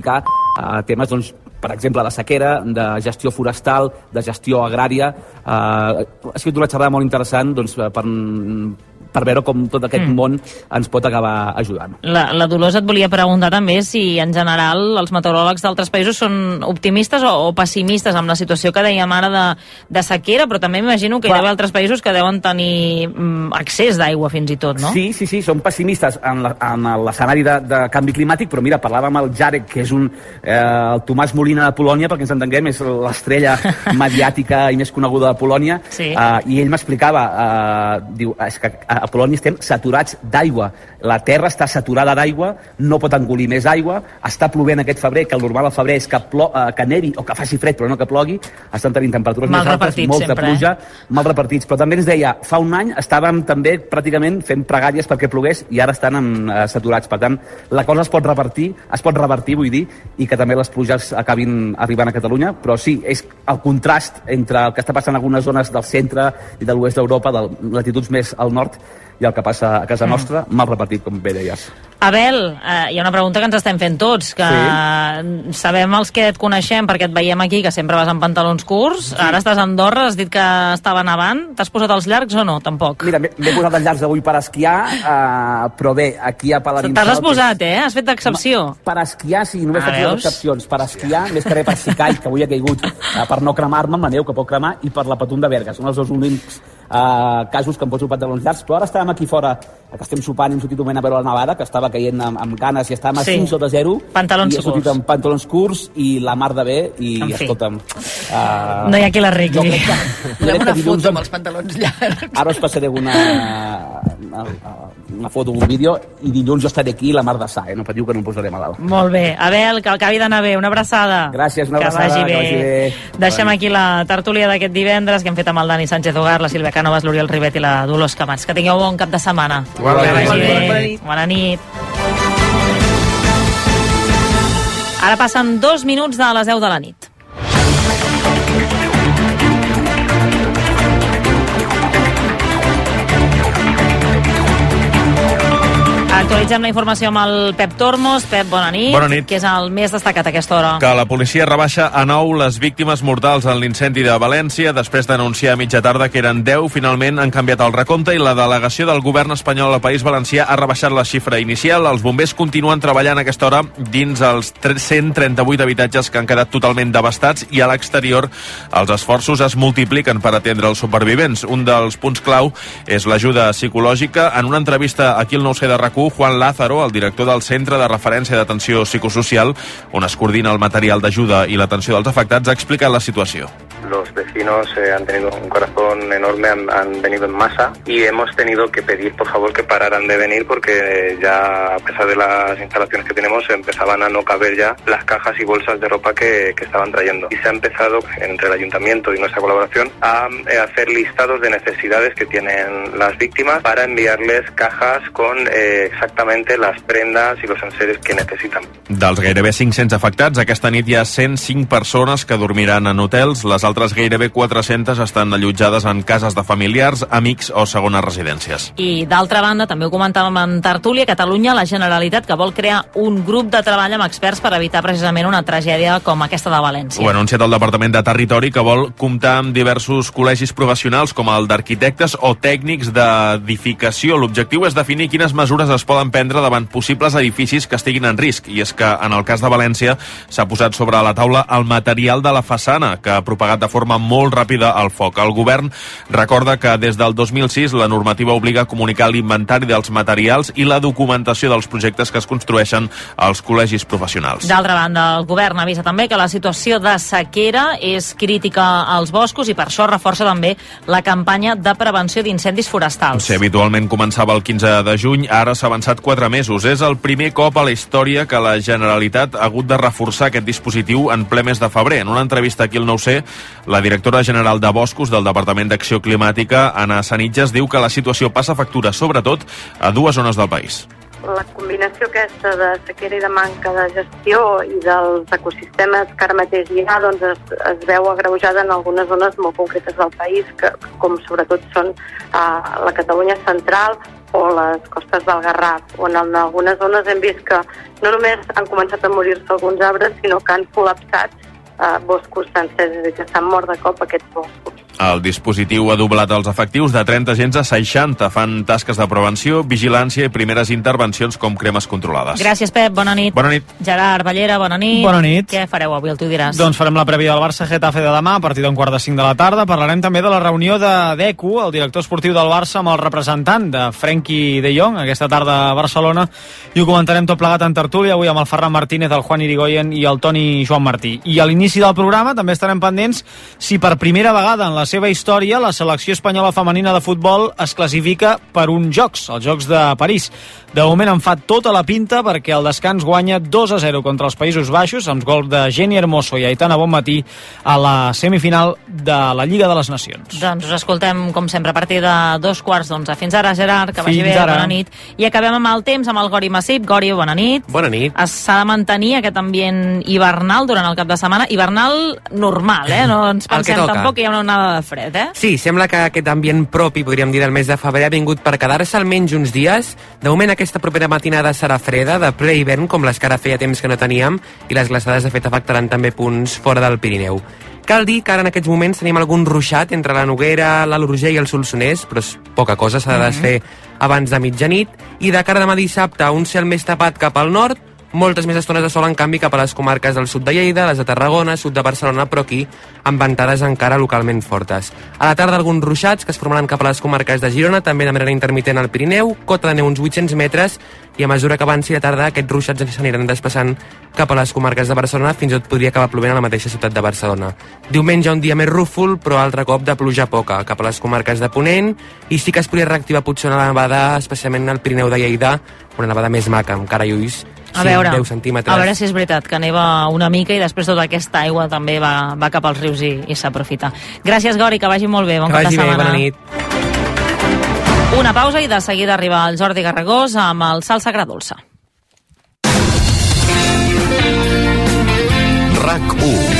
explicar eh, temes, doncs, per exemple, de sequera, de gestió forestal, de gestió agrària. Eh, ha sigut una xerrada molt interessant doncs, per, per veure com tot aquest mm. món ens pot acabar ajudant. La, la Dolors et volia preguntar també si en general els meteoròlegs d'altres països són optimistes o, o pessimistes amb la situació que dèiem ara de, de sequera, però també m'imagino que Clar. hi ha altres països que deuen tenir mm, accés d'aigua fins i tot, no? Sí, sí, sí, són pessimistes en l'escenari de, de canvi climàtic, però mira, parlàvem amb el Jarek, que és un, eh, el Tomàs Molina de Polònia, perquè ens entenguem, és l'estrella mediàtica i més coneguda de Polònia, sí. eh, i ell m'explicava, eh, diu, és que a Polònia estem saturats d'aigua. La terra està saturada d'aigua, no pot engolir més aigua, està plovent aquest febrer, que el normal al febrer és que, plo, eh, que nevi o que faci fred, però no que plogui, estan tenint temperatures mal més altes, molta sempre, pluja, eh? mal repartits. Però també ens deia, fa un any estàvem també pràcticament fent pregàries perquè plogués i ara estan en, eh, saturats. Per tant, la cosa es pot repartir, es pot revertir, vull dir, i que també les pluges acabin arribant a Catalunya, però sí, és el contrast entre el que està passant en algunes zones del centre i de l'oest d'Europa, de latituds més al nord, i el que passa a casa mm. nostra, mal repartit, com bé deies. Abel, eh, hi ha una pregunta que ens estem fent tots, que sí. sabem els que et coneixem perquè et veiem aquí, que sempre vas amb pantalons curts, sí. ara estàs a Andorra, has dit que estava nevant, t'has posat els llargs o no? Tampoc. Mira, m'he posat els llargs avui per esquiar, eh, però bé, aquí a Paladins... T'has posat, eh? Has fet d'excepció. Per esquiar, sí, només ah, faig excepcions. Per esquiar, més que res per si call, que avui ha caigut, eh, per no cremar-me amb la neu, que pot cremar, i per la patum de Berga. Són els dos únics eh, casos que em poso pantalons llargs, però ara estàvem aquí fora, que estem sopant i hem sortit un moment a veure la nevada, que estava caient amb, amb ganes i estàvem a sí. 5 sota 0. Pantalons i he sortit amb pantalons curts i la mar de bé i, en fi. escolta'm... Uh, no hi ha qui l'arregli. Volem una foto amb els pantalons llargs. Ara us passaré una, una, una foto, un vídeo, i dilluns jo estaré aquí la mar de sa, eh? no patiu que no em posaré malalt. Molt bé. Abel, que acabi d'anar bé. Una abraçada. Gràcies, una abraçada. Que vagi bé. Que vagi bé. Deixem aquí la tertúlia d'aquest divendres que hem fet amb el Dani Sánchez Hogar, la Sílvia Cànovas, l'Oriol Ribet i la Dolors Camats. Que tingueu bon cap de setmana. Bona, vagi bé. Bona nit. Bona nit. Ara passen dos minuts de les 10 de la nit. Actualitzem la informació amb el Pep Tormos. Pep, bona nit. Bona nit. Que és el més destacat a aquesta hora. Que la policia rebaixa a 9 les víctimes mortals en l'incendi de València. Després d'anunciar a mitja tarda que eren 10, finalment han canviat el recompte i la delegació del govern espanyol al País Valencià ha rebaixat la xifra inicial. Els bombers continuen treballant a aquesta hora dins els 138 habitatges que han quedat totalment devastats i a l'exterior els esforços es multipliquen per atendre els supervivents. Un dels punts clau és l'ajuda psicològica. En una entrevista aquí al 9C de rac Juan Lázaro, el director del Centre de Referència d'Atenció Psicosocial, on es coordina el material d'ajuda i l'atenció dels afectats, ha explicat la situació. Los vecinos eh, han tenido un corazón enorme, han, han, venido en masa y hemos tenido que pedir por favor que pararan de venir porque ya a pesar de las instalaciones que tenemos empezaban a no caber ya las cajas y bolsas de ropa que, que estaban trayendo. Y se ha empezado entre el ayuntamiento y nuestra colaboración a, a hacer listados de necesidades que tienen las víctimas para enviarles cajas con eh, exactamente las prendas i los enseres que necessiten. Dels gairebé 500 afectats, aquesta nit hi ha 105 persones que dormiran en hotels, les altres gairebé 400 estan allotjades en cases de familiars, amics o segones residències. I d'altra banda, també ho comentàvem en Tertúlia, Catalunya, la Generalitat, que vol crear un grup de treball amb experts per evitar precisament una tragèdia com aquesta de València. Ho ha anunciat el Departament de Territori, que vol comptar amb diversos col·legis professionals, com el d'arquitectes o tècnics d'edificació. L'objectiu és definir quines mesures es poden prendre davant possibles edificis que estiguin en risc. I és que, en el cas de València, s'ha posat sobre la taula el material de la façana, que ha propagat de forma molt ràpida el foc. El govern recorda que des del 2006 la normativa obliga a comunicar l'inventari dels materials i la documentació dels projectes que es construeixen als col·legis professionals. D'altra banda, el govern avisa també que la situació de sequera és crítica als boscos i per això reforça també la campanya de prevenció d'incendis forestals. Si habitualment començava el 15 de juny, ara s'ha avançat quatre mesos. És el primer cop a la història que la Generalitat ha hagut de reforçar aquest dispositiu en ple mes de febrer. En una entrevista aquí al 9C, la directora general de Boscos del Departament d'Acció Climàtica, Anna Sanitges, diu que la situació passa factura, sobretot, a dues zones del país la combinació aquesta de sequera i de manca de gestió i dels ecosistemes que ara mateix hi ha doncs es, es veu agreujada en algunes zones molt concretes del país, que, com sobretot són uh, la Catalunya central, o les costes del Garraf, on en algunes zones hem vist que no només han començat a morir-se alguns arbres, sinó que han col·lapsat eh, boscos sencers, és a dir, que s'han mort de cop aquests boscos. El dispositiu ha doblat els efectius de 30 agents a 60. Fan tasques de prevenció, vigilància i primeres intervencions com cremes controlades. Gràcies, Pep. Bona nit. Bona nit. Gerard Ballera, bona nit. Bona nit. Què fareu avui, el tu diràs? Doncs farem la prèvia del Barça Getafe de demà a partir d'un quart de cinc de la tarda. Parlarem també de la reunió de Deco, el director esportiu del Barça, amb el representant de Frenkie de Jong, aquesta tarda a Barcelona, i ho comentarem tot plegat en tertúlia, avui amb el Ferran Martínez, el Juan Irigoyen i el Toni Joan Martí. I a l'inici del programa també estarem pendents si per primera vegada en la seva història la selecció espanyola femenina de futbol es classifica per uns Jocs, els Jocs de París. De moment en fa tota la pinta perquè el descans guanya 2 a 0 contra els Països Baixos amb gols de Jenny Hermoso i Aitana Bonmatí a la semifinal de la Lliga de les Nacions. Doncs us escoltem, com sempre, a partir de dos quarts d'onze. Fins ara, Gerard, que vagi Fins bé, ara. bona nit. I acabem amb el temps, amb el Gori Massip. Gori, bona nit. Bona nit. Es- S'ha de mantenir aquest ambient hivernal durant el cap de setmana. Hivernal normal, eh? No ens pensem tampoc que hi ha una onada de fred, eh? Sí, sembla que aquest ambient propi, podríem dir, del mes de febrer ha vingut per quedar-se almenys uns dies. De moment aquesta propera matinada serà freda, de pre-hivern, com les que ara feia temps que no teníem, i les glaçades de fet afectaran també punts fora del Pirineu. Cal dir que ara en aquests moments tenim algun ruixat entre la Noguera, l'Alt Urgell i el Solsonès, però és poca cosa, s'ha de desfer abans de mitjanit, i de cara demà dissabte un cel més tapat cap al nord, moltes més estones de sol, en canvi, cap a les comarques del sud de Lleida, les de Tarragona, sud de Barcelona, però aquí amb ventades encara localment fortes. A la tarda, alguns ruixats que es formaran cap a les comarques de Girona, també de manera intermitent al Pirineu, cota de neu uns 800 metres, i a mesura que avanci la tarda, aquests ruixats s'aniran desplaçant cap a les comarques de Barcelona, fins i tot podria acabar plovent a la mateixa ciutat de Barcelona. Diumenge un dia més rúfol, però altre cop de pluja poca, cap a les comarques de Ponent, i sí que es podria reactivar potser una nevada, especialment al Pirineu de Lleida, una nevada més maca, amb cara i ulls, A veure, 10 centímetres. a veure si és veritat que neva una mica i després tota aquesta aigua també va, va cap als rius i, i s'aprofita. Gràcies, Gori, que vagi molt bé. Bon que cap vagi de bé, setmana. bona nit. Una pausa i de seguida arriba el Jordi Garragós amb el Salsa Gradolça. RAC 1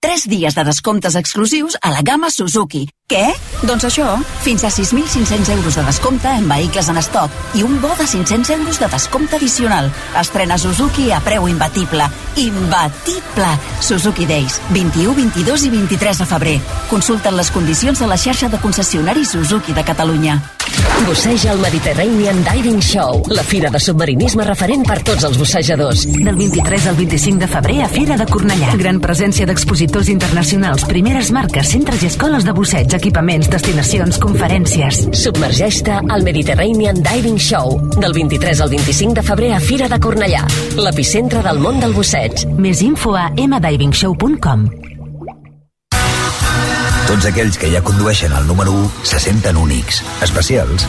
3 dies de descomptes exclusius a la gamma Suzuki. Què? Doncs això, fins a 6.500 euros de descompte en vehicles en estoc i un bo de 500 euros de descompte addicional. Estrena Suzuki a preu imbatible. Imbatible! Suzuki Days, 21, 22 i 23 de febrer. Consulten les condicions de la xarxa de concessionaris Suzuki de Catalunya. Busseja el Mediterranean Diving Show, la fira de submarinisme referent per tots els bussejadors. Del 23 al 25 de febrer a Fira de Cornellà. Gran presència d'expositors internacionals, primeres marques, centres i escoles de busseig, equipaments, destinacions, conferències. Submergeix-te al Mediterranean Diving Show, del 23 al 25 de febrer a Fira de Cornellà, l'epicentre del món del busseig. Més info a mdivingshow.com. Tots aquells que ja condueixen el número 1 se senten únics, especials.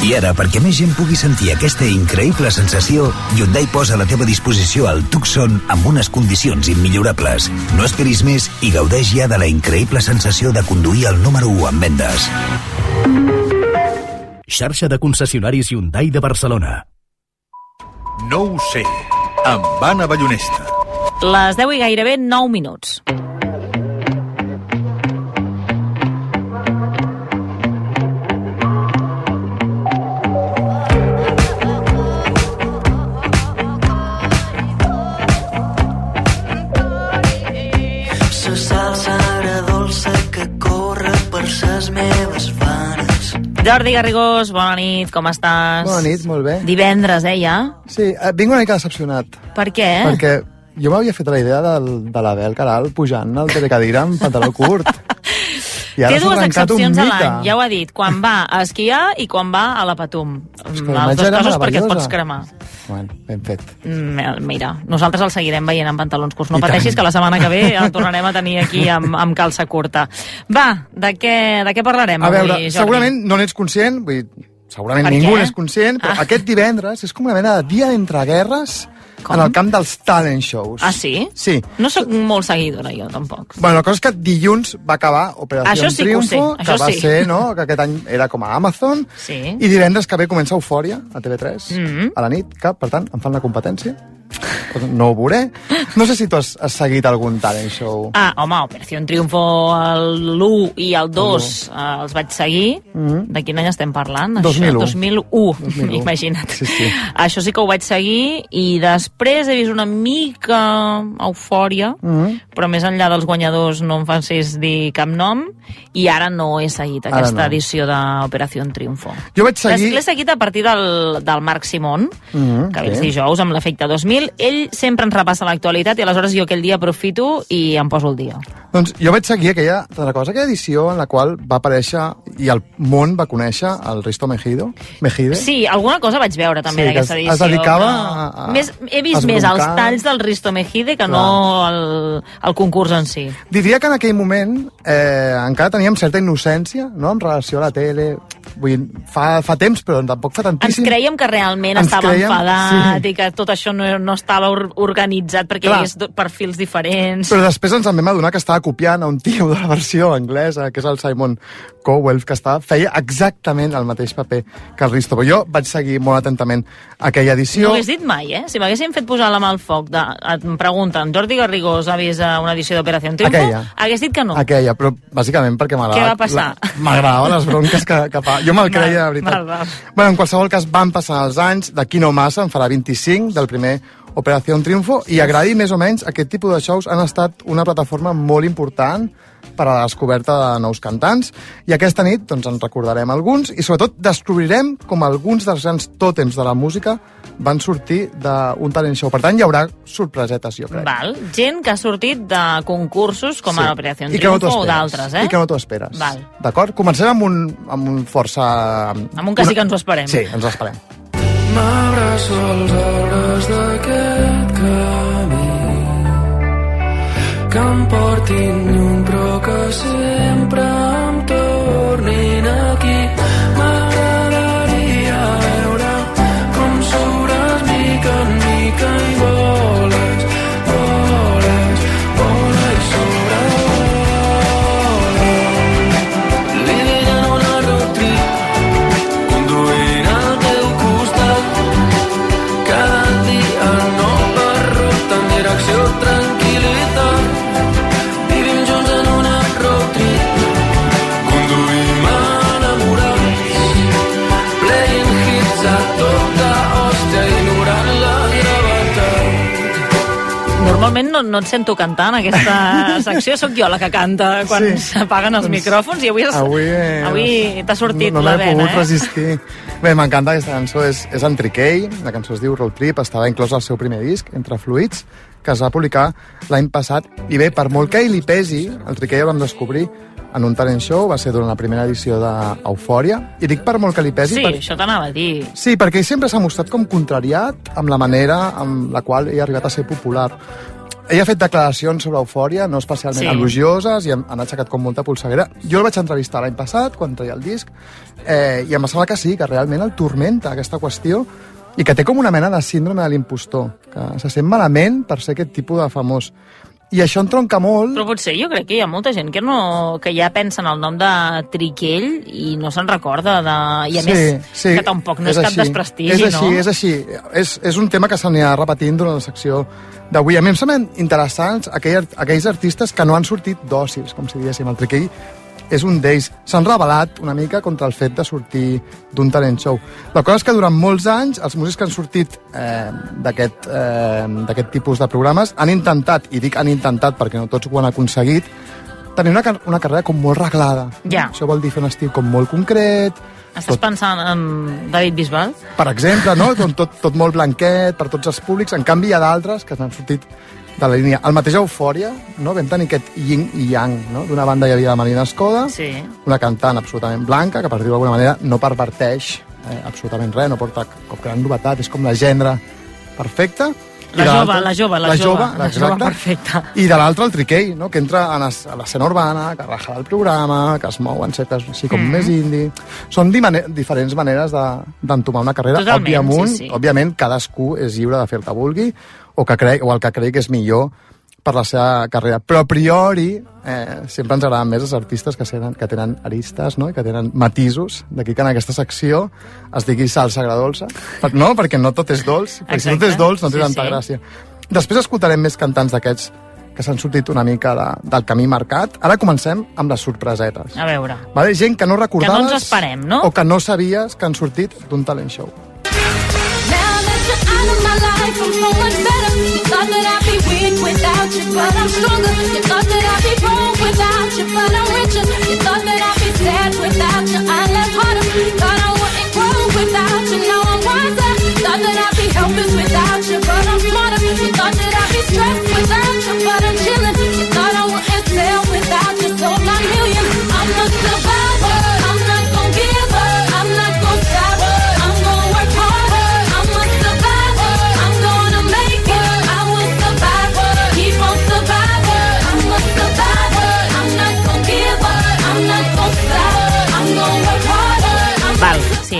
I ara, perquè més gent pugui sentir aquesta increïble sensació, Hyundai posa a la teva disposició el Tucson amb unes condicions immillorables. No esperis més i gaudeix ja de la increïble sensació de conduir el número 1 en vendes. Xarxa de concessionaris Hyundai de Barcelona. No ho sé, amb Anna Ballonesta. Les 10 i gairebé 9 minuts. Ses meves venes. Jordi Garrigós, bona nit, com estàs? Bona nit, molt bé. Divendres, eh, ja? Sí, eh, vinc una mica decepcionat. Per què? Perquè jo m'havia fet la idea del, de l'Abel Caral pujant al telecadira amb pantaló curt. I ara Té dues excepcions a l'any, ja ho ha dit, quan va a esquiar i quan va a la Patum. que Mm, dos era casos perquè et pots cremar. Bueno, ben fet. Mm, Mira, nosaltres el seguirem veient amb pantalons curts. No I pateixis tant. que la setmana que ve el tornarem a tenir aquí amb, amb calça curta. Va, de què, de què parlarem A veure, avui, Jordi? segurament no n'ets conscient, vull dir, segurament Per ningú n'és conscient, però Ah. aquest divendres és com una mena de dia d'entreguerres Com? en el camp dels talent shows. Ah, sí? Sí. No sóc molt seguidora, jo, tampoc. Bueno, la cosa és que dilluns va acabar Operació Això sí que Triunfo, això que va sí. ser, no?, que aquest any era com a Amazon, Sí. i divendres que ve comença Eufòria, a TV3, Mhm. a la nit, que, per tant, em fan la competència. No ho veuré. No sé si tu has, has seguit algun talent show. Ah, home, Operació Triunfo l'1 i el 2 eh, els vaig seguir. Mhm. De quin any estem parlant? 2001. Això, 2001, 2001. imagina't. Sí, sí. Això sí que ho vaig seguir i després he vist una mica eufòria, Mhm. però més enllà dels guanyadors no em facis dir cap nom i ara no he seguit Ara aquesta no. edició d'Operació Triunfo. Jo vaig seguir... L'he seguit a partir del, del Marc Simón, Mhm, que ve els sí. dijous amb l'efecte 2000. Ell sempre ens repassa l'actualitat i aleshores jo aquell dia aprofito i em poso el dia. Doncs jo vaig seguir aquella, te'n recordes, aquella edició en la qual va aparèixer i el món va conèixer el Risto Mejido, Mejide? Sí, alguna cosa vaig veure també Sí, que d'aquesta es- edició. es dedicava però a- a- més, he vist més els talls del Risto Mejide que no el, el concurs en si. Diria que en aquell moment eh, encara teníem certa innocència no? en relació a la tele. Vull dir, fa, fa temps, però tampoc fa Ens tantíssim. creiem que realment Ens estava creiem, enfadat sí. i que tot això no, no estava or organitzat perquè Clar. hi hagués perfils diferents. Però després ens en vam adonar que estava copiant a un tio de la versió anglesa, que és el Simon Cowell, que estava, feia exactament el mateix paper que el Risto. Jo vaig seguir molt atentament aquella No edició. ho hagués dit mai, eh? Si m'haguessin fet posar la mà al foc, de, em pregunten, Jordi Garrigós ha vist una edició d'Operació Triunfo? Aquella. Hagués dit que no. Aquella, però bàsicament perquè m'agradava... Què va passar? M'agradaven les bronques que, que fa. Jo me'l creia, de veritat. Val, val. Bueno, en qualsevol cas, van passar els anys, d'aquí no massa, en farà 25, del primer Operació Triunfo, i agradi més o menys, aquest tipus de shows han estat una plataforma molt important per a la descoberta de nous cantants, i aquesta nit doncs, en recordarem alguns, i sobretot descobrirem com alguns dels grans tòtems de la música van sortir d'un talent show. Per tant, hi haurà sorpresetes, jo crec. Val. Gent que ha sortit de concursos com Sí. a Operació I que no Triunfo o d'altres, eh? I que no t'ho esperes. Val. D'acord? Comencem amb un, amb un força... Amb un que sí que ens ho esperem. Sí, ens ho esperem. M'abraço als arbres d'aquest camí que em portin lluny però que sempre em tornin no, no et sento cantar en aquesta secció, sóc jo la que canta quan Sí. s'apaguen els micròfons i avui, has- Avui, eh, avui t'ha sortit no, no la vena, pogut eh? resistir. Bé, m'encanta aquesta cançó, és, és en Triquell, la cançó es diu Road Trip, estava inclòs al seu primer disc, Entre Fluids, que es va publicar l'any passat. I bé, per molt que ell li pesi, el Triquell el vam descobrir en un talent show, va ser durant la primera edició d'Eufòria, i dic per molt que li pesi... Sí, per... això t'anava a dir. Sí, perquè ell sempre s'ha mostrat com contrariat amb la manera amb la qual ell ha arribat a ser popular. Ell ha fet declaracions sobre eufòria, no especialment Sí. elogioses, i han, han aixecat com molta polseguera. Jo el vaig entrevistar l'any passat, quan treia el disc, eh, i em sembla que sí, que realment el turmenta aquesta qüestió, i que té com una mena de síndrome de l'impostor, que se sent malament per ser aquest tipus de famós. I això entronca molt... Però potser jo crec que hi ha molta gent que, no, que ja pensa en el nom de Triquell i no se'n recorda de... I a Sí, més, sí, que tampoc no és, cap així. desprestigi, és així, no? És així, és És un tema que s'anirà repetint durant la secció d'avui. A mi em semblen interessants aquell, aquells artistes que no han sortit dòcils, com si diguéssim. El Triquell és un d'ells. S'han revelat una mica contra el fet de sortir d'un talent show. La cosa és que durant molts anys els músics que han sortit eh, d'aquest eh, tipus de programes han intentat, i dic han intentat perquè no tots ho han aconseguit, tenir una, una carrera com molt reglada. Ja. Això vol dir fer un estil com molt concret, Estàs pensant en David Bisbal? per exemple, no? Tot, tot, tot molt blanquet per tots els públics. En canvi, hi ha d'altres que n'han sortit de la línia. El mateix Eufòria, no? vam tenir aquest yin i yang. No? D'una banda hi havia la Marina Escoda, Sí. una cantant absolutament blanca, que per dir-ho d'alguna manera no perverteix eh, absolutament res, no porta cap gran novetat, és com la gènere perfecta. I La de jove, la jove, la la jove, jove, la jove exacte. perfecta. I de l'altre, el triquei, no? que entra en es- a l'escena urbana, que raja el programa, que es mou en certes així com Mm. més indie. Són dimane- diferents maneres de- d'entomar una carrera. Totalment, Òbviament, sí, sí. òbviament, cadascú és lliure de fer el que vulgui o, que crei, o el que cregui que és millor per la seva carrera. Però a priori eh, sempre ens agraden més els artistes que, tenen, que tenen aristes no? i que tenen matisos. D'aquí que en aquesta secció es digui salsa agradolça. Per, no, perquè no tot és dolç. Perquè si tot és Exacte. dolç no té Sí, tanta sí. gràcia. Després escoltarem més cantants d'aquests que s'han sortit una mica de, del camí marcat. Ara comencem amb les sorpresetes. A veure. Vale? Gent que no recordaves... Que no ens esperem, no? O que no sabies que han sortit d'un talent show. out of my life, I'm so much you, but I'm stronger. You thought that I'd be broke without you, but I'm richer. You thought that I'd be sad without you, I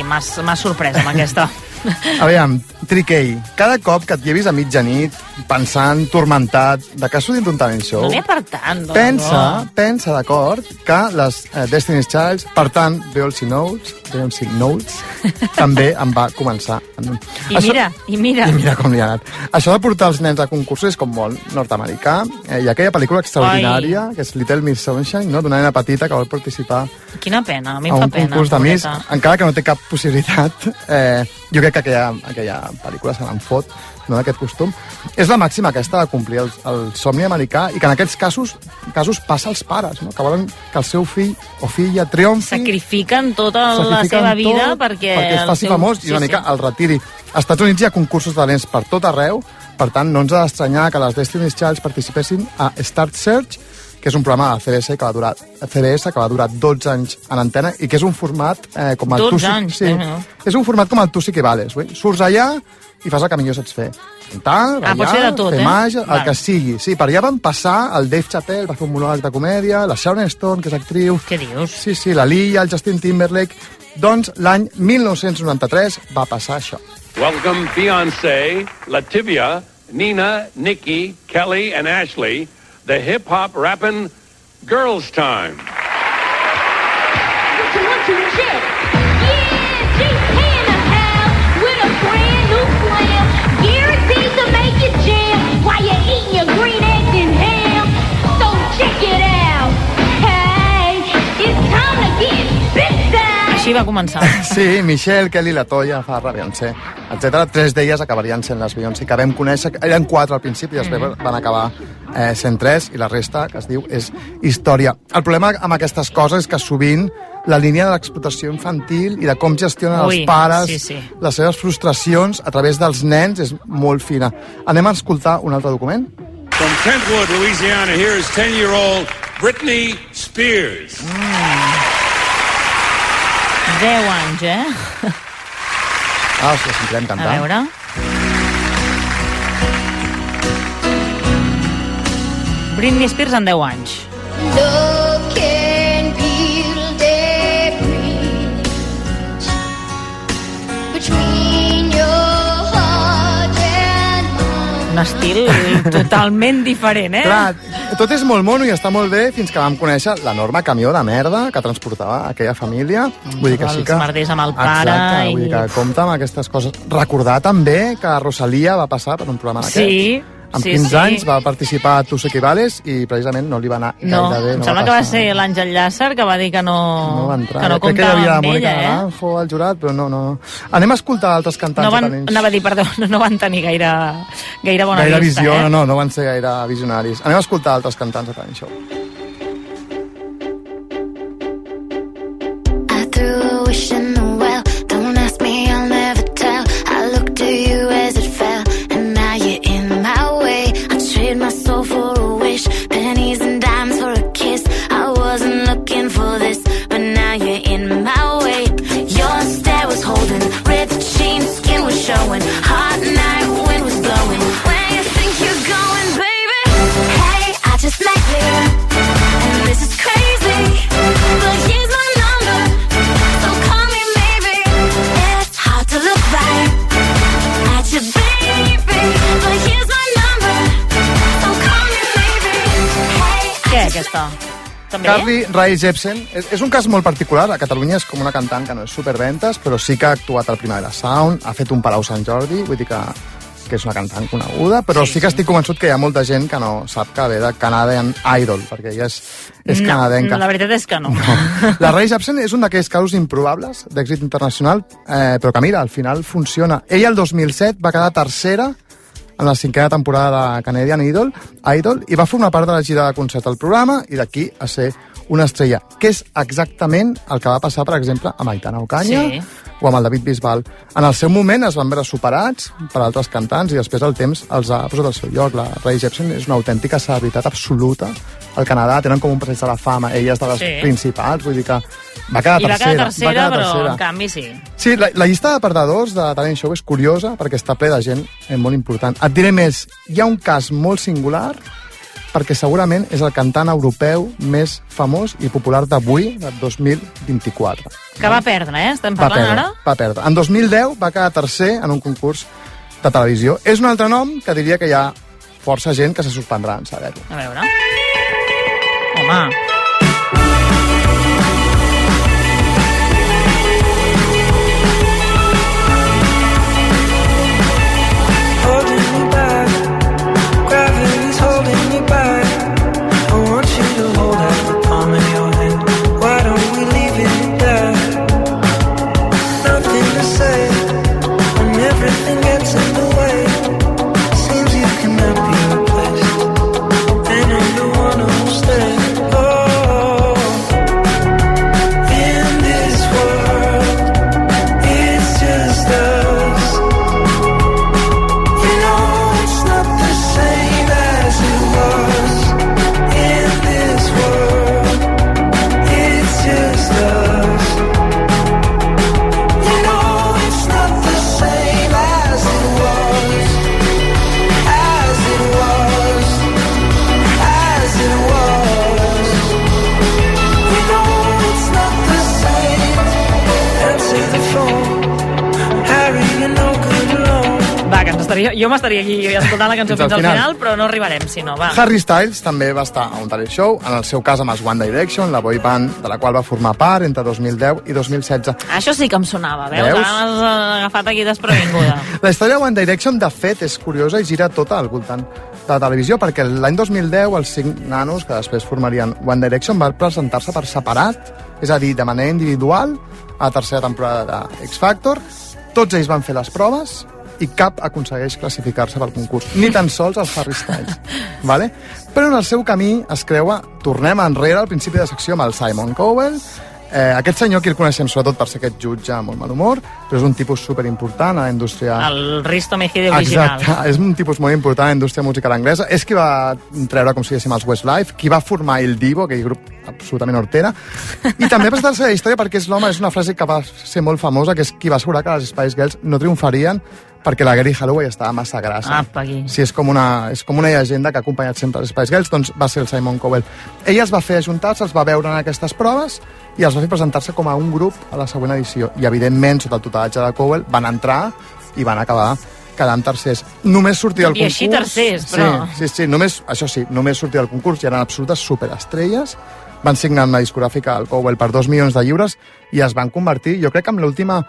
m'has sorprès amb aquesta. Aviam, Triquei, cada cop que et llevis a mitjanit pensant, turmentat, de que has sortit d'un talent show, No n'hi per tant, dona, pensa, no. pensa, d'acord, que les eh, Destiny's Child, per tant, Beyoncé Knowles, Beyoncé Knowles, també em va començar. I mira, i mira. I mira com li ha anat. Això de portar els nens a concursos és com molt nord-americà. Eh, ha aquella pel·lícula extraordinària, que és Little Miss Sunshine, no? d'una nena petita que vol participar Quina pena, a mi a em fa un pena. concurs de Miss, encara que no té cap possibilitat, eh, jo crec que aquella, aquella pel·lícula se n'en fot, no d'aquest costum. És la màxima aquesta de complir el, el somni americà i que en aquests casos casos passa als pares, no? que volen que el seu fill o filla triomfi Sacrifiquen tota la sacrifiquen seva vida perquè... perquè es faci seu- famós i una mica el retiri. Als Estats Units hi ha concursos de talents per tot arreu, per tant, no ens ha d'estranyar que les Destiny's Child participessin a Start Search, que és un programa de CBS que va durar, CBS que va durar 12 anys en antena i que és un format eh, com el 12 tu sí, anys, sí, eh, no? és un format com el tu sí que vales, ui? surts allà i fas el que millor saps fer. Cantar, Ah, pots fer de tot, fer eh? màgia, el que sigui. Sí, per allà van passar el Dave Chappelle, va fer un monòleg de comèdia, la Sharon Stone, que és actriu. Què dius? Sí, sí, la Lia, el Justin Timberlake. Doncs l'any 1993 va passar això. Welcome Beyonce, Lativia, Nina, Nikki, Kelly, and Ashley, the hip hop rapping girls' time. Així va començar. Sí, Michelle, Kelly, la Toya, Farrah, Beyoncé, etc. Tres d'elles acabarien sent les Beyoncé que vam conèixer. Eren quatre al principi i després Mm. van acabar eh, sent tres i la resta, que es diu, és història. El problema amb aquestes coses és que sovint la línia de l'explotació infantil i de com gestionen Ui, els pares sí, sí. les seves frustracions a través dels nens és molt fina. Anem a escoltar un altre document? From Kentwood, Louisiana, here is 10 year old Britney Spears. 10 anys, eh? Ah, si la sentirem cantar. A veure... Britney Spears en 10 anys. Love Un estil totalment diferent, eh? Clar, tot és molt mono i està molt bé fins que vam conèixer l'enorme camió de merda que transportava aquella família. Vull dir que sí Els que... merders amb el pare Exacte, vull dir i- que compta amb aquestes coses. Recordar també que Rosalia va passar per un programa d'aquest. Sí, Amb sí, 15 sí. anys va participar a Tu sé qui vales i precisament no li va anar No, gaire bé. em No sembla va que va ser l'Àngel Llàcer que va dir que no, No va entrar. que no Crec que hi havia amb Mònica ella, eh? Naranjo al jurat, però no, no. Anem a escoltar altres cantants No van, anava a dir, perdó, no van tenir gaire, gaire bona gaire vista, visió, eh? no, no, no van ser gaire visionaris. Anem a escoltar altres cantants talent També? Carly Rae Jepsen és, és un cas molt particular. A Catalunya és com una cantant que no és superventes, però sí que ha actuat al Primavera Sound, ha fet un Palau Sant Jordi, vull dir que, que és una cantant coneguda, però sí, sí que estic convençut que hi ha molta gent que no sap que ve de Canadian Idol, perquè ella és, és no, canadenca. la veritat és que no. La Rae Jepsen és un d'aquells casos improbables d'èxit internacional, eh, però que mira, al final funciona. Ella el 2007 va quedar tercera en la cinquena temporada de Canadian Idol, Idol i va formar part de la gira de concert del programa i d'aquí a ser una estrella, que és exactament el que va passar, per exemple, amb Aitana Ocaña Sí. o amb el David Bisbal. En el seu moment es van veure superats per altres cantants i després el temps els ha posat al seu lloc. La Ray Jepsen és una autèntica celebritat absoluta al Canadà, tenen com un passeig de la fama, ella és de les Sí. principals, vull dir que va quedar I va tercera. quedar tercera, quedar però tercera. en canvi sí. Sí, la, la llista de perdedors de Talent Show és curiosa perquè està ple de gent eh, molt important. Et diré més, hi ha un cas molt singular perquè segurament és el cantant europeu més famós i popular d'avui, de 2024. Que va perdre, eh? Estem Va parlant perdre, ara? va perdre. En 2010 va quedar tercer en un concurs de televisió. És un altre nom que diria que hi ha força gent que se suspendrà en saber-ho. A veure. Home, jo m'estaria aquí escoltant la cançó Fins fins, al al final. final, però no arribarem, si no, va. Harry Styles també va estar a un talent show, en el seu cas amb els One Direction, la boy band de la qual va formar part entre 2010 i 2016. Això sí que em sonava, veus? Veus? Ara m'has agafat aquí desprevinguda. La història de One Direction, de fet, és curiosa i gira tota al voltant de la televisió, perquè l'any 2010 els cinc nanos, que després formarien One Direction, van presentar-se per separat, és a dir, de manera individual, a la tercera temporada de X Factor. Tots ells van fer les proves i cap aconsegueix classificar-se pel concurs, ni tan sols el Harry Styles. vale? Però en el seu camí es creua, tornem enrere al principi de secció amb el Simon Cowell, Eh, aquest senyor aquí el coneixem sobretot per ser aquest jutge amb molt mal humor, però és un tipus superimportant a la indústria... El Risto Mejide original. Exacte, és un tipus molt important a la indústria musical anglesa. És qui va treure, com si diguéssim, els Westlife, qui va formar el Divo, aquell grup absolutament hortera, i també presentar-se a la història perquè és l'home, és una frase que va ser molt famosa, que és qui va assegurar que les Spice Girls no triomfarien perquè la Gary Holloway estava massa grassa. Aquí. Sí, és com, una, és com una llegenda que ha acompanyat sempre les Spice Girls, doncs va ser el Simon Cowell. Ella es va fer ajuntar-se, els va veure en aquestes proves i els va fer presentar-se com a un grup a la següent edició. I, evidentment, sota el tutelatge de Cowell, van entrar i van acabar quedant tercers. Només sortir del I concurs... així tercers, però- Sí, sí, sí, només, això sí, només sortir del concurs i eren absolutes superestrelles. Van signar una discogràfica al Cowell per dos milions de lliures i es van convertir, jo crec que amb l'última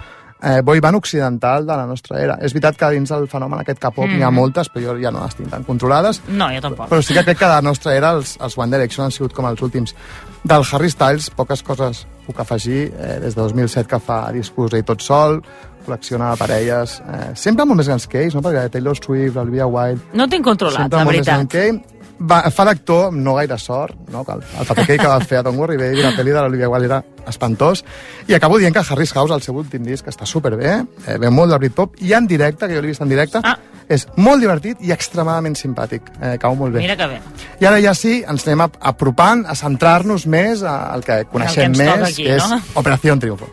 eh, boy band occidental de la nostra era. És veritat que dins del fenomen aquest K-pop mm. n'hi ha Mhm. moltes, però jo ja no les tinc tan controlades. No, jo tampoc. Però sí que crec que de la nostra era els, els One Direction han sigut com els últims. Del Harry Styles, poques coses puc afegir. Eh, des de 2007 que fa discos i tot sol, col·lecciona parelles, eh, sempre molt més grans que ells, no? perquè Taylor Swift, Olivia Wilde... No tinc controlat, la veritat. que. Va, fa d'actor amb no gaire sort, no? el, el paper que va fer a Don't Worry Baby, la pel·li de l'Olivia Wilde era espantós, i acabo dient que Harry's House, el seu últim disc, està superbé, eh, ve molt de Britpop, i en directe, que jo l'he vist en directe, ah. És molt divertit i extremadament simpàtic, eh, cau molt bé. Mira que bé. I ara ja sí, ens anem ap- apropant a centrar-nos més al que coneixem ens més, toca aquí, que és no? Operació Triunfo.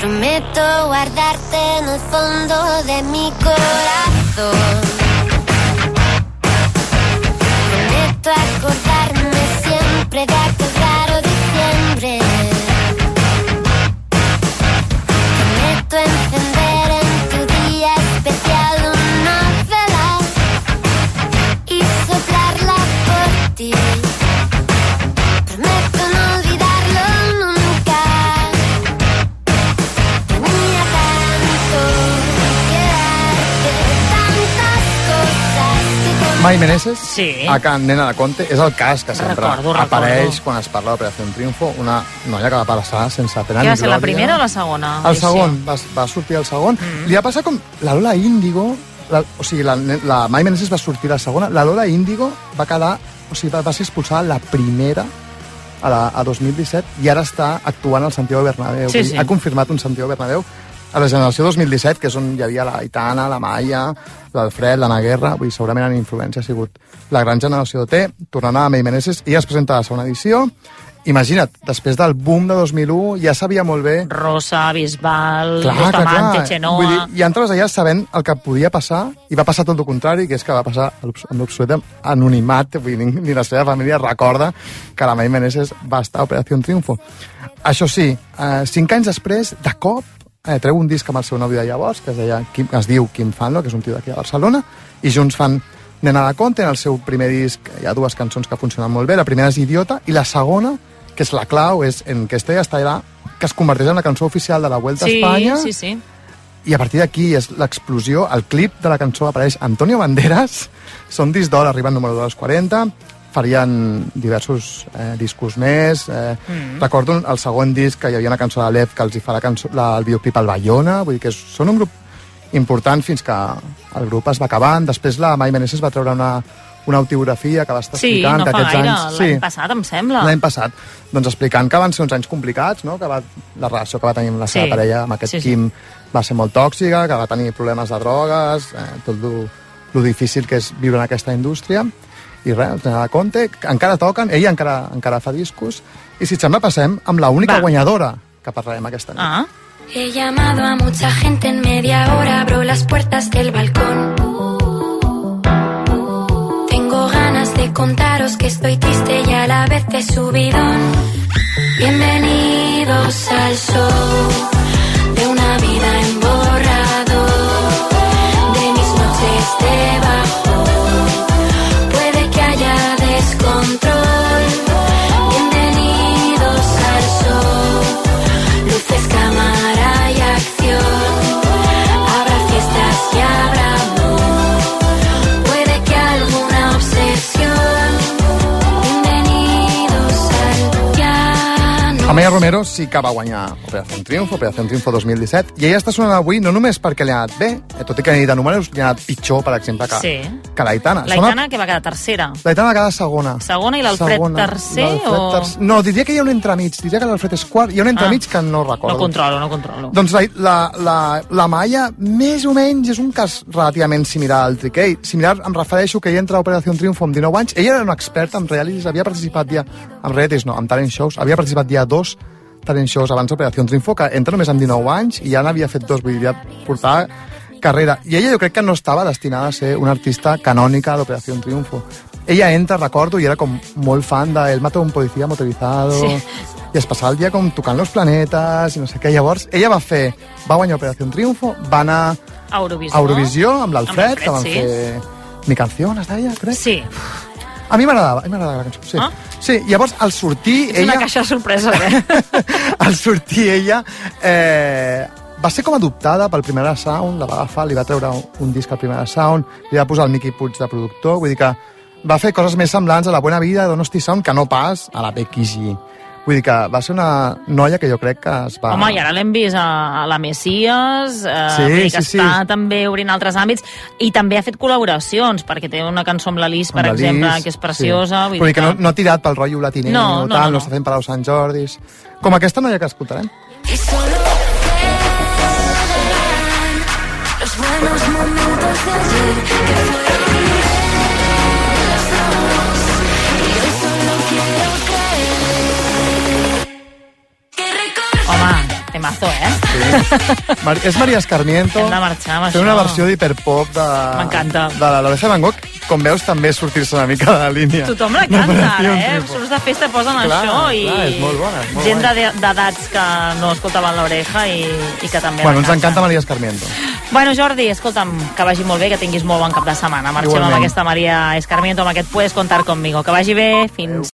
Prometo guardarte en el fondo de mi corazón. Prometo acordarme siempre de Mai Meneses, Sí. a Can Nena de Conte, és el cas que sempre Recordo, recordo. apareix quan es parla d'Operació Triunfo, una noia que va passar sense pena ni va ser, la glòria. primera o la segona? El edició? segon, va, va sortir el segon. Mm. Li va passar com la Lola Índigo, la, o sigui, la, la Mai Meneses va sortir la segona, la Lola Índigo va quedar, o sigui, va, va ser expulsada la primera a, la, a 2017 i ara està actuant al Santiago Bernabéu. Sí, sí. Ha confirmat un Santiago Bernabéu a la generació 2017, que és on hi havia la Aitana, la Maia, l'Alfred, l'Anna Guerra, vull dir, segurament en influència ha sigut la gran generació de T, tornant a May Meneses, i es presenta a la segona edició, Imagina't, després del boom de 2001 ja sabia molt bé... Rosa, Bisbal, Clar, Bustamante, clar. Chenoa... Vull dir, I entres allà sabent el que podia passar, i va passar tot el contrari, que és que va passar amb l'absolut anonimat, vull dir, ni, ni la seva família recorda que la May Meneses va estar a Operació Triunfo. Això sí, eh, cinc anys després, de cop, eh, treu un disc amb el seu nòvio de llavors, que es, deia, Quim, es diu Quim Fanlo, que és un tio d'aquí a Barcelona, i junts fan Nena de Conte, en el seu primer disc hi ha dues cançons que funcionen molt bé, la primera és Idiota, i la segona, que és la clau, és En que esté hasta allà, que es converteix en la cançó oficial de la Vuelta sí, a Espanya, sí, sí. i a partir d'aquí és l'explosió, el clip de la cançó apareix Antonio Banderas, són disc d'or, arriben número 2 als 40, farien diversos eh, discos més, eh, Mm. recordo el segon disc que hi havia una cançó de l'Ev que els hi fa la cançó, la, el videoclip al Bayona, vull dir que són un grup important fins que el grup es va acabant, després la Mai Meneses va treure una, una autobiografia que va estar Sí, explicant no que aquests gaire, anys... l'any passat, em sembla. L'any passat, doncs explicant que van ser uns anys complicats, no? que va, la relació que va tenir amb la seva Sí. parella, amb aquest Sí, sí. Quim, va ser molt tòxica, que va tenir problemes de drogues, eh, tot lo, lo difícil que és viure en aquesta indústria, i res, Nena de Conte, encara toquen, ella encara, encara fa discos, i si et sembla passem amb la única Va. guanyadora que parlarem aquesta nit. Ah. He llamado a mucha gente en media hora, abro las puertas del balcón. Tengo ganas de contaros que estoy triste y a la vez de subidón. Bienvenidos al show Romero sí que va guanyar Operación Triunfo, Operación Triunfo 2017, i ella està sonant avui no només perquè li ha anat bé, eh, tot i que de números li ha anat pitjor, per exemple, que, Sí. que l'Aitana. L'Aitana, que va quedar tercera. L'Aitana va quedar segona. Segona i l'Alfred tercer o...? tercer- No, diria que hi ha un entremig, diria que l'Alfred és quart, hi ha un entremig que no recordo. Ah. No controlo, no controlo. Doncs la, la, la, la Maia, més o menys, és un cas relativament similar al Triquei. Similar, em refereixo que ella entra a Operació Triunfo amb 19 anys. Ella era una experta en realities, havia participat ja... En realities no, en talent shows. Havia participat ja dos talent shows abans d'Operació Triunfo, que entra només amb 19 anys i ja n'havia fet dos, vull dir, ja portava carrera. I ella jo crec que no estava destinada a ser una artista canònica d'Operació Triunfo. Ella entra, recordo, i era com molt fan de El mato un policía motorizado... Sí. i es passava el dia com tocant los planetes i no sé què. Llavors, ella va fer, va guanyar Operació Triunfo, va anar A Eurovisió. a Eurovisió amb l'Alfred, que van sí. fer Mi canción, es deia, crec? Sí. A mi m'agradava, a mi m'agradava la cançó, sí. Ah? Sí, llavors, al sortir, És ella... una caixa de sorpresa, eh? al sortir ella eh, va ser com adoptada pel Primera Sound, la va agafar, li va treure un, un disc al Primera Sound, li va posar el Miqui Puig de productor, vull dir que va fer coses més semblants a la Buena Vida d'Honesty Sound que no pas a la Becky G. Vull dir que va ser una noia que jo crec que es va... Home, i ara l'hem vist a, a la Messias, eh, Sí, dir que sí, sí. està també obrint altres àmbits, i també ha fet col·laboracions, perquè té una cançó amb la Lis, per amb la exemple, que és preciosa. Sí. Vull Vull dir dir que no, no ha tirat pel rotllo latinenc, No, no, no, tal, no, no, no. està fent per als Sant Jordis. Com aquesta noia que escoltarem. Solo temazo, eh? Mar és Maria Escarmiento. Hem de marxar amb Fent això. una versió d'hiperpop de... M'encanta. De la Loreja Van Gogh. Com veus, també sortir-se una mica de la línia. Tothom la canta, ara, eh? Triunfo. Surts de festa posen Clar, això i... clar, és molt bona, és molt Gent d'edats que no escoltaven l'oreja i, i que també Bueno, ens encanta Maria Escarmiento. Bueno, Jordi, escolta'm, que vagi molt bé, que tinguis molt bon cap de setmana. Marxem Igualment. amb aquesta Maria Escarmiento, amb aquest Puedes contar conmigo. Que vagi bé, fins...